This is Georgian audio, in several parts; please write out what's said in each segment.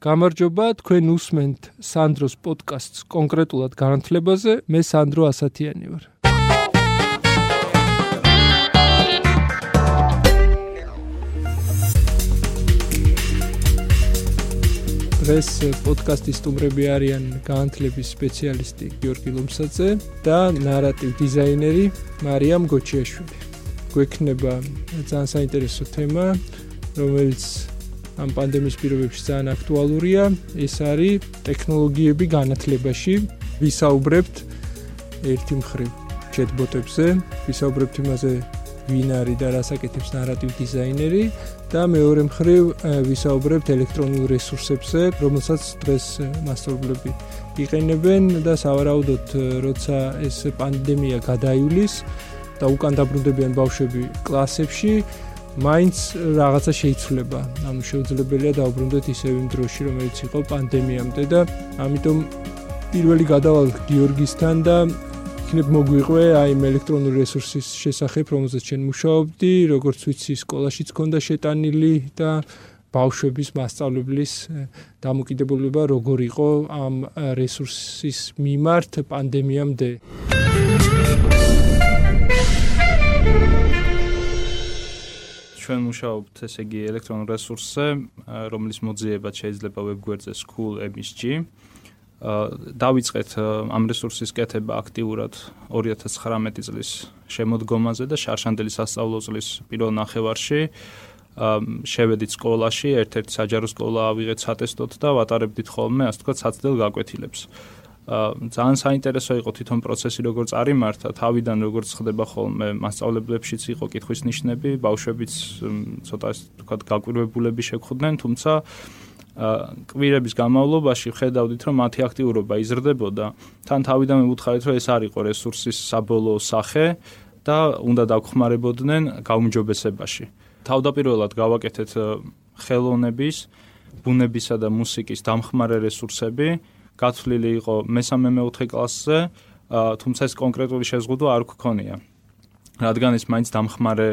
გამარჯობა, თქვენ უსმენთ სანდროს პოდკასტს კონკრეტულად განათლებაზე. მე სანდრო ასათიანი ვარ. ეს პოდკასტის სტუმრები არიან განათლების სპეციალისტი გიორგი ლომსაძე და ნარატივ დიზაინერი მარიამ გოჩიაშვილი. გვექნება ძალიან საინტერესო თემა, რომელიც ამ პანდემიის პირობებში ძალიან აქტუალურია. ეს არის ტექნოლოგიები განათლებაში. ვისაუბრებთ ერთი მხრივ ჩეტბოტებზე, ვისაუბრებთ იმაზე, ვინ არის და რას აკეთებს ნარატივ დიზაინერი და მეორე მხრივ ვისაუბრებთ ელექტრონულ რესურსებზე, რომელსაც დღეს მასწავლებლები იყენებენ და სავარაუდოდ, როცა ეს პანდემია გადაივლის და უკან დაბრუნდებიან ბავშვები კლასებში, მაინც რაღაცა შეიცვლება. ანუ შეუძლებელია დაუბრუნდეთ ისევ იმ დროში, რომელიც იყო პანდემიამდე და ამიტომ პირველი გადავალ გიორგისთან და იქნებ მოგვიყვე აი იმ ელექტრონული რესურსის შესახებ, რომელზეც ჩვენ მუშაობდი, როგორც ვიცი, სკოლაშიც ქონდა შეტანილი და ბავშვების მასწავლებლის დამოკიდებულება როგორ იყო ამ რესურსის მიმართ პანდემიამდე. ჩვენ მუშაობთ ესე იგი ელექტრონულ რესურსზე, რომლის მოძიება შეიძლება ვებგვერდზე school.msg. აა დავიწყეთ ამ რესურსის კეთება აქტიურად 2019 წლის შემოდგომაზე და შარშანდელი სასწავლო წლის პირველ ნახევარში შევედით სკოლაში, ერთ-ერთი საჯარო სკოლა ავიღეთ სატესტოდ და ვატარებდით ხოლმე, ასე ვთქვათ, საცდელ გაკვეთილებს. ძალიან საინტერესო იყო თვითონ პროცესი როგორ წარიმართა თავიდან როგორ ხდება ხოლმე მასშტაბლებშიც იყო კითხვის ნიშნები ბავშვებიც ცოტა ასე ვთქვათ გაკვირვებულები შეგხვდნენ თუმცა კვირების განმავლობაში ხედავდით რომ მათი აქტიურობა იზრდებოდა. თან თავიდან მივუთხარით რომ ეს არისო რესურსის საბოლოო სახე და უნდა დაგხმარებოდნენ გაუმჯობესებაში. თავდაპირველად გავაკეთეთ ხელოვნების ბუნებისა და მუსიკის დამხმარე რესურსები გაცვლილი იყო მესამე მეოთხე კლასზე, თუმცა ეს კონკრეტული შეზღუდვა არ გქონია. რადგან ეს მაინც დამხმარე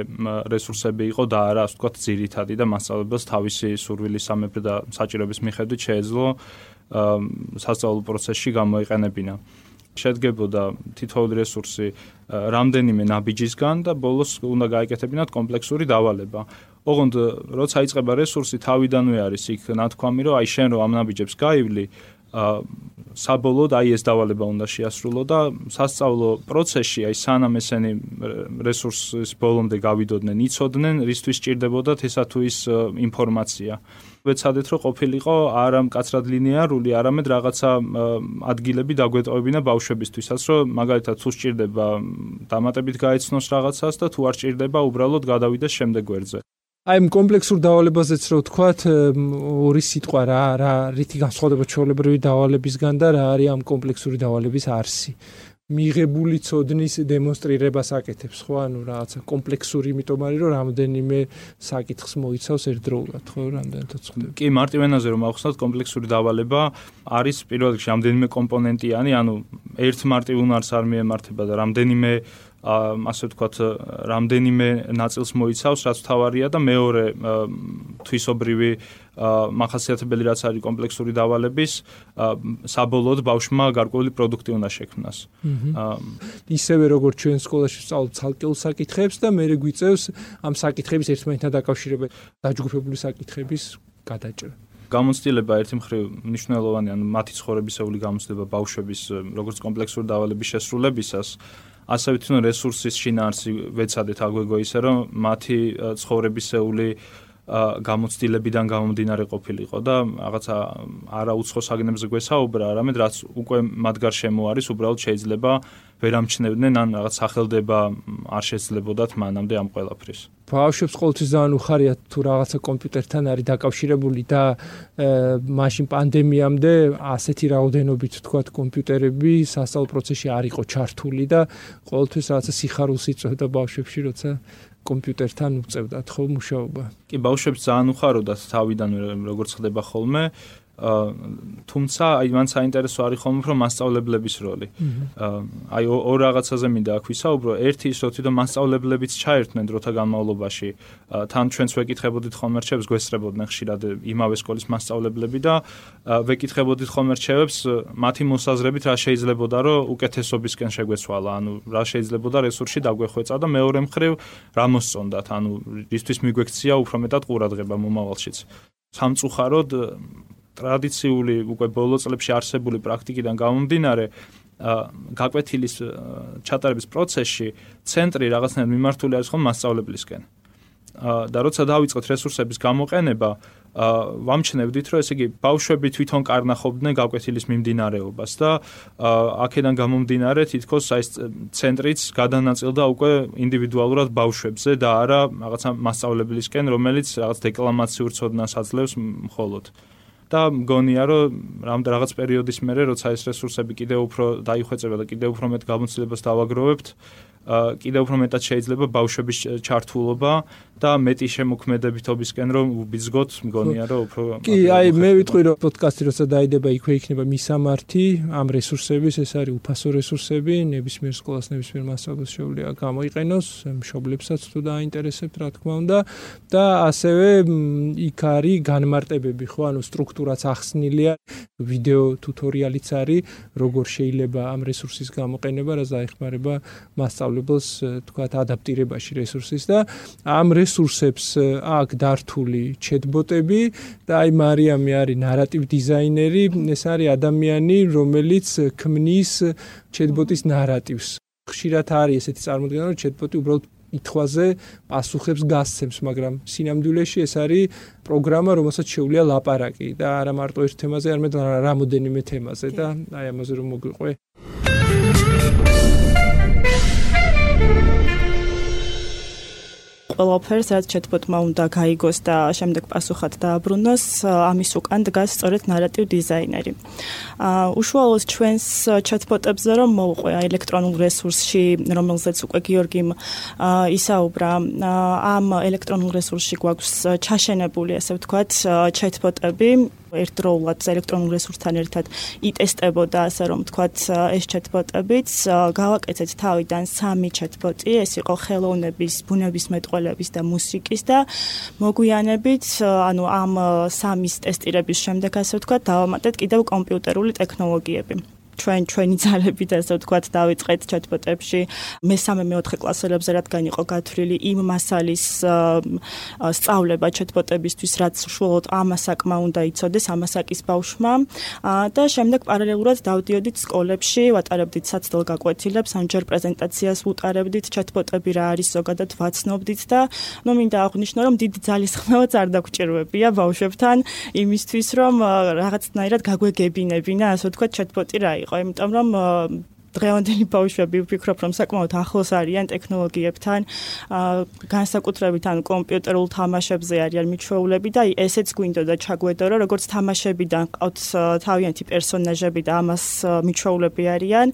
რესურსები იყო და არა, ასე ვთქვათ, ძირითადი და მასწავლებლს თავისი სურვილის სამეფო და საჭიროების მიხედვით შეეძლო სასწავლო პროცესში გამოიყენებინა. შედგებოდა თითოეული რესურსი რამდენიმე ნაბიჯისგან და ბოლოს უნდა გაიკეთებინათ კომპლექსური დავალება. ოღონდ როცა იწყება რესურსი, თავიდანვე არის იქ ნათქვამი, რომ აი შენ რო ამ ნაბიჯებს გაივლი, საბოლოოდ აი ეს დავალება უნდა შეასრულო და სასწავლო პროცესში აი სანამ ესენი რესურსის ბოლომდე გავიდოდნენ, იცოდნენ რისთვის ჭირდებოდათ ესა თუ ის ინფორმაცია. ვეცადეთ რომ ყოფილიყო არა მკაცრად ლინეარული, არამედ რაღაცა ადგილები დაგვეტოვებინა ბავშვებისთვისაც, რომ მაგალითად თუ სჭირდება დამატებით გაეცნოს რაღაცას და თუ არ სჭირდება უბრალოდ გადავიდეს შემდეგ გვერდზე. აი ამ კომპლექსურ დავალებაზეც რო ვთქვათ ორი სიტყვა რა რა რითი განსხვავდება ჩვეულებრივი დავალებისგან და რა არის ამ კომპლექსური დავალების არსი. მიღებული წოდნის დემონსტრირებას აკეთებს ხო? ანუ რაღაცა კომპლექსური იმიტომ არის რომ რამდენიმე საკითხს მოიცავს ერთდროულად ხო? რამდენად ცხოვდება კი მარტივენაზე რომ ახსნათ კომპლექსური დავალება არის პირველ რიგში რამდენიმე კომპონენტიანი ანუ ერთ მარტივ უნარს არ მიემართება და რამდენიმე ასე ვთქვათ, რამდენიმე ნაწილს მოიცავს, რაც თავარია და მეორე თვისობრივი მახასიათებელი რაც არის კომპლექსური დავალების, საბოლოოდ ბავშვმა გარკვეული პროდუქტი უნდა შექმნას. ისევე როგორც ჩვენ სკოლაში ვსწავლობ ცალკეულ საკითხებს და მე გვიწევს ამ საკითხების ერთმანეთთან დაკავშირებით დაჯგუფებული საკითხების გადაჭრა. გამოცდილება ერთი მხრივ მნიშვნელოვანია, ანუ მათი ცხოვრებისეული გამოცდილება ბავშვების როგორც კომპლექსური დავალების შესრულებისას ასევე თვითონ რესურსის შინაარსი ვეცადეთ აგვეგო ისე რომ მათი ცხოვრებისეული გამოცდილებიდან გამომდინარე ყოფილიყო და რაღაცა არა უცხო საგნებზე გვესაუბრა, არამედ რაც უკვე მათ გარშემო არის, უბრალოდ შეიძლება ვერამჩნევდნენ ან რაღაც სახელდება არ შეძლებოდათ მანამდე ამ ყველაფრის. ბავშვებს ყოველთვის ძალიან უხარია თუ რაღაცა კომპიუტერთან არის დაკავშირებული და მაშინ პანდემიამდე ასეთი რაოდენობით თქვათ კომპიუტერები სასწავლო პროცესში არ იყო ჩართული და ყოველთვის რაღაცა სიხარულს იწვევდა ბავშვებში, როცა კომპიუტერთან უწევდათ ხო მუშაობა. კი, ბავშვებს ძალიან უხაროდათ თავიდან როგორც ხდება ხოლმე. თუმცა აი მან საინტერესო არის ხომ უფრო მასშტაბლებლების როლი. აი ორ რაღაცაზე მინდა აქ ვისაუბრო. ერთი ის რომ თვითონ მასშტაბლებლებიც ჩაერთნენ დროთა განმავლობაში. თან ჩვენც ვეკითხებოდით ხომ რჩევს გვესწრებოდნენ ხშირად იმავე სკოლის მასშტაბლებლები და ვეკითხებოდით ხომ რჩევებს მათი მოსაზრებით რა შეიძლებოდა რომ უკეთესობისკენ შეგვეცვალა. ანუ რა შეიძლებოდა რესურსში დაგვეხვეწა და მეორე მხრივ რა მოსწონდათ. ანუ ისთვის მიგვექცია უფრო მეტად ყურადღება მომავალშიც. სამწუხაროდ ტრადიციული უკვე ბოლო წლებში არსებული პრაქტიკიდან გამომდინარე გაკვეთილის ჩატარების პროცესში ცენტრი რაღაცნაირად მიმართული არის ხომ მასშტაბებლისკენ. და როცა დაიწყოთ რესურსების გამოყენება, ვამჩნევდით, რომ ესე იგი ბავშვები თვითონ კარნახობდნენ გაკვეთილის მიმდინარეობას და აქედან გამომდინარე თითქოს აი ცენტრიც გადანაწილდა უკვე ინდივიდუალურად ბავშვებზე და არა რაღაცა მასშტაბებლისკენ, რომელიც რაღაც დეკლამაციურ ცოდნას აძლევს მხოლოდ. და მგონია რომ რამ რაღაც პერიოდის მერე როცა ეს რესურსები კიდევ უფრო დაიხვეწება და კიდევ უფრო მეტ გამოცდილებას დავაგროვებთ კიდევ უფრო მეტად შეიძლება ბავშვების ჩართულობა და მეტი შემოქმედებითობისკენ რომ ვიბიძგოთ მგონია რომ უფრო კი აი მე ვიტყვი რომ პოდკასტი როცა დაიდება იქვე იქნება მისამართი ამ რესურსების ეს არის უფასო რესურსები ნებისმიერ სკოლას ნებისმიერ მასწავლებელს შეუძლია გამოიყენოს მშობლებსაც თუ დაინტერესებთ რა თქმა უნდა. და ასევე იქ არის განმარტებები ხო? ანუ სტრუქტურაც ახსნილია ვიდეო ტუტორიალიც არის როგორ შეიძლება ამ რესურსის გამოყენება რა დაეხმარება მასწავლებლებს მასშტაბლებს თქვათ ადაპტირებაში რესურსის და ამ რესურსებს აქ დართული ჩეტბოტები და აი მარიამი არის ნარატივ დიზაინერი ეს არის ადამიანი რომელიც ქმნის ჩეტბოტის ნარატივს ხშირად არის ესეთი წარმოდგენა რომ ჩეტბოტი უბრალოდ ითხვაზე პასუხებს გასცემს, მაგრამ სინამდვილეში ეს არის პროგრამა, რომელსაც შეუძლია ლაპარაკი და არა მარტო ერთ თემაზე, არამედ რამოდენიმე თემაზე და აი ამაზე რომ მოგვიყვე. ყველაფერს რაც ჩეთბოტმა უნდა გაიგოს და შემდეგ პასუხად დააბრუნოს, ამის უკან დგას სწორედ ნარატივ დიზაინერი. აა უშუალოდ ჩვენს ჩეთბოტებზე რომ მოვყვე ელექტრონულ რესურსში, რომელზეც უკვე გიორგიმ ისაუბრა, ამ ელექტრონულ რესურსში გვაქვს ჩაშენებული, ასე ვთქვათ, ჩეთბოტები, ერთდროულად ელექტრონულ რესურსთან ერთად იტესტებოდა ასე რომ თქვათ ეს ჩატბოტებიც გავაკეთეთ თავიდან სამი ჩატბოტი ეს იყო ხელოვნების ბუნების მეტყველების და მუსიკის და მოგვიანებით ანუ ამ სამის ტესტირების შემდეგ ასე ვთქვათ დავამატეთ კიდევ კომპიუტერული ტექნოლოგიები ჩვენ ჩვენი ძალებით ასე ვთქვათ დავიწყეთ ჩატბოტებში მესამე მეოთხე კლასელებზე რადგან იყო გათვლილი იმ მასალის სწავლება ჩატბოტებისთვის რაც უშუალოდ ამასაკმა უნდა იცოდეს ამასაკის ბავშვმა. და შემდეგ პარალელურად დავდიოდით სკოლებში ვატარებდით საცდელ გაკვეთილებს ამჯერ პრეზენტაციას ვუტარებდით ჩატბოტები რა არის ზოგადად ვაცნობდით და ნუ მინდა აღვნიშნო რომ დიდი ძალის ხმევაც არ დაგჭირვებია ბავშვებთან იმისთვის რომ რაღაცნაირად გაგვეგებინებინა ასე ვთქვათ ჩატბოტი რა იყო, იმიტომ რომ დღევანდელი ბავშვები ვფიქრობ რომ საკმაოდ ახლოს არიან ტექნოლოგიებთან განსაკუთრებით ან კომპიუტერულ თამაშებზე არიან მიჩვეულები და ესეც გვინდო და ჩაგვედო რომ როგორც თამაშებიდან ყავთ თავიანთი პერსონაჟები და ამას მიჩვეულები არიან.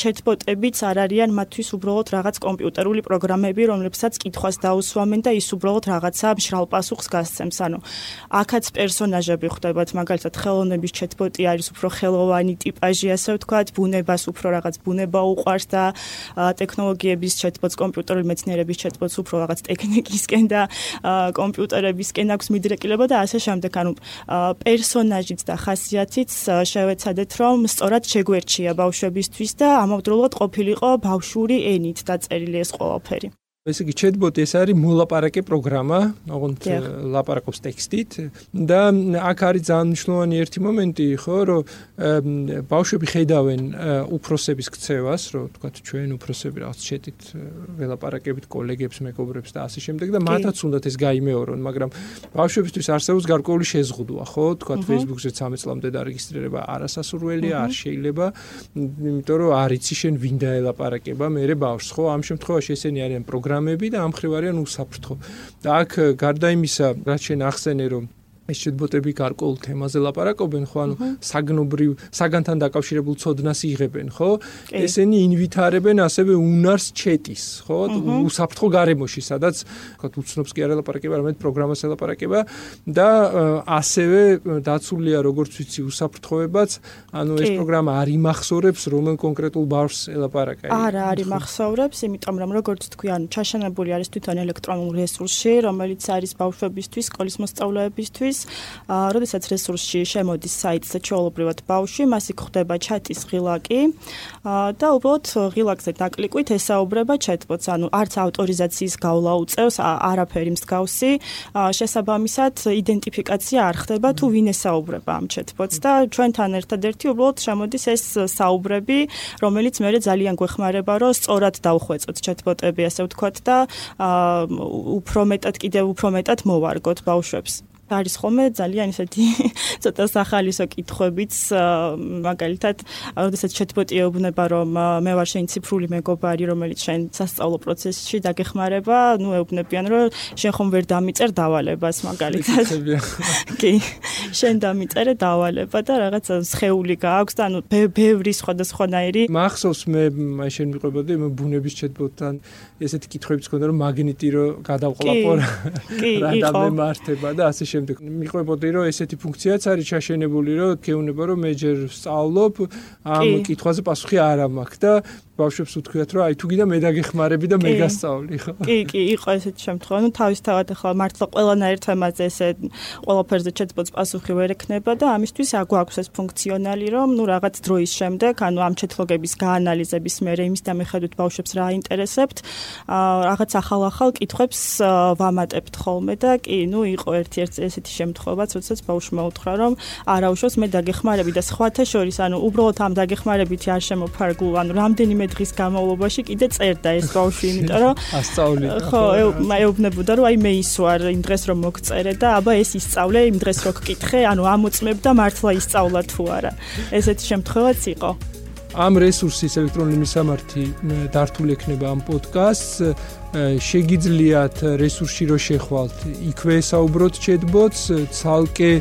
ჩეტბოტებიც არ არიან მათთვის უბრალოდ რაღაც კომპიუტერული პროგრამები რომლებსაც კითხვას დაუსვამენ და ის უბრალოდ რაღაცა მშრალ პასუხს გასცემს. ანუ აქაც პერსონაჟები ხვდებათ მაგალითად ხელოვნების ჩეტბოტი არის უფრო ხელოვანი ტიპაჟი ასე ვთქვათ ბუნებას უფრო რაღაც რაღაც ბუნება უყვარს და ტექნოლოგიების ჩატბოტს, კომპიუტერული მეცნიერების ჩატბოტს უფრო რაღაც ტექნიკისკენ და კომპიუტერებისკენ აქვს მიდრეკილება და ასე შემდეგ. ანუ პერსონაჟიც და ხასიათიც შევეცადეთ, რომ სწორად შეგვერჩია ბავშვებისთვის და ამავდროულად ყოფილიყო ბავშვური ენით დაწერილი ეს ყველაფერი. ესე იგი ჩეტბოტი ეს არის მოლაპარაკე პროგრამა, ოღონდ ლაპარაკობს ტექსტით. და აქ არის ძალიან მნიშვნელოვანი ერთი მომენტი, ხო, რომ ბავშვები ხედავენ უფროსების ქცევას, რომ თქვა ჩვენ უფროსები რაღაც ჩეტით ველაპარაკებით კოლეგებს, მეგობრებს და ასე შემდეგ და მათაც უნდათ ეს გაიმეორონ, მაგრამ ბავშვებისთვის არსებობს გარკვეული შეზღუდვა, ხო, თქვა Facebook-ზე 13 წლამდე დარეგისტრირება არასასურველია, არ შეიძლება, იმიტომ რომ არიცი შენ ვინ დაელაპარაკება, მე ბავშვს, ხო, ამ შემთხვევაში ესენი არიან პროგრამა პროგრამები და ამ ხრივ არიან უსაფრთხო. და აქ გარდა იმისა, რაც შენ ახსენე, რომ ეს ჩატბოტები გარკვეულ თემაზე ლაპარაკობენ, ხო, ანუ საგნობრივ, საგანთან დაკავშირებულ ცოდნას იღებენ, ხო? ესენი ინვითარებენ ასევე უნარს ჩეტის, ხო? უსაფრთხო გარემოში, სადაც, ხო, უცნობს კი არ ლაპარაკება, არამედ პროგრამას ელაპარაკება და ასევე დაცულია, როგორც ვიცი, უსაფრთხოებაც, ანუ ეს პროგრამა არ იმახსოვრებს რომელ კონკრეტულ ბავშვს ელაპარაკა. არა, არ იმახსოვრებს, იმიტომ რომ როგორც თქვი, ანუ ჩაშენებული არის თვითონ ელექტრონულ რესურსში, რომელიც არის ბავშვებისთვის, სკოლის მოსწავლეებისთვის. აა, როდესაც რესურსში შემოდის საიტზე ჩაოლობრივად ბავშვი, მას იქ ხვდება ჩატის ღილაკი. და უბრალოდ ღილაკზე დაკლიკვით ესაუბრება ჩატბოტს, ანუ არც ავტორიზაციის გავლა უწევს, არაფერი მსგავსი. შესაბამისად, იდენტიფიკაცია არ ხდება თუ ვინ ესაუბრება ამ ჩატბოტს და ჩვენთან ერთადერთი უბრალოდ შემოდის ეს საუბრები, რომელიც მე ძალიან გვეხმარება, რომ სწორად დავხვეწოთ ჩატბოტები, ასე ვთქვათ და უფრო მეტად კიდევ უფრო მეტად მოვარგოთ ბავშვებს. არის ხოლმე ძალიან ისეთი ცოტა სახალისო კითხვებიც მაგალითად როდესაც ჩეთბოტი ეუბნება რომ მე ვარ შენ ციფრული მეგობარი რომელიც შენ სასწავლო პროცესში დაგეხმარება ნუ ეუბნებიან რომ შენ ხომ ვერ დამიწერ დავალებას მაგალითად. კი. შენ დამიწერე დავალება და რაღაც სხეული გააქვს და ნუ ბევრი სხვადასხვანაირი მახსოვს მე აი შენ მიყვებოდი მე ბუნების ჩეთბოტთან ესეთი კითხვებიც ქონდა რომ მაგნიტი რო გადავყლაპო რა და მემართება და ასე შემდეგ მიყვებოდი რომ ესეთი ფუნქციაც არის ჩაშენებული რომ გეუბნება რომ მე ჯერ სწავლობ ამ კითხვაზე პასუხი არ მაქვს და ბავშვებს უთქვიათ რომ აი თუ გინდა მე დაგეხმარები და მე გასწავლი ხო? კი კი იყო ესეთი შემთხვევა. ნუ თავისთავად ახლა მართლა ყველანაირ თემაზე ესე ყველაფერზე ჩეთბოც პასუხი ვერ ექნება და ამისთვის აგვაქვს ეს ფუნქციონალი რომ ნუ რაღაც დროის შემდეგ ანუ ამ ჩეთლოგების გაანალიზების მერე იმის დამეხედვით ბავშვებს რა აინტერესებთ რაღაც ახალ-ახალ კითხვებს ვამატებთ ხოლმე და კი ნუ იყო ერთ-ერთი ესეთი შემთხვევა როდესაც ბავშვმა უთხრა რომ არაუშავს მე დაგეხმარები და სხვათა შორის ანუ უბრალოდ ამ დაგეხმარებითი არ შემოფარგულ ანუ რამდენიმე დღის განმავლობაში კიდე წერდა ეს ბავშვი, იმიტომ რომ ასწავლი. ხო, ეუბნებოდა რომ აი მე ის ვარ იმ დღეს რომ მოგწერე და აბა ეს ისწავლე იმ დღეს რო გკითხე, ანუ ამოწმებ და მართლა ისწავლა თუ არა. ესეთი შემთხვევაც იყო. ამ რესურსის ელექტრონული მისამართი დართული ექნება ამ პოდკასტს. შეგიძლიათ რესურსში რო შეხვალთ იქვე საუბროთ ჩეტბოტს ცალკე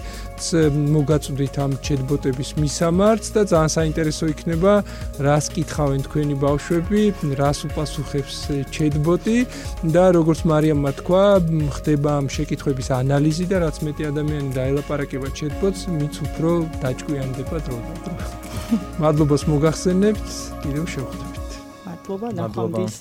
მოგაწვდით ამ ჩეტბოტების მისამართს და ძალიან საინტერესო იქნება რას კითხავენ თქვენი ბავშვები რას უპასუხებს ჩეტბოტი და როგორც მარიამმა თქვა ხდება ამ შეკითხების ანალიზი და რაც მეტი ადამიანი დაელაპარაკება ჩეტბოტს მით უფრო დაჭკვიანდება დრო და დრო მადლობას მოგახსენებთ კიდევ შევხვდებით მადლობა ნახვამდის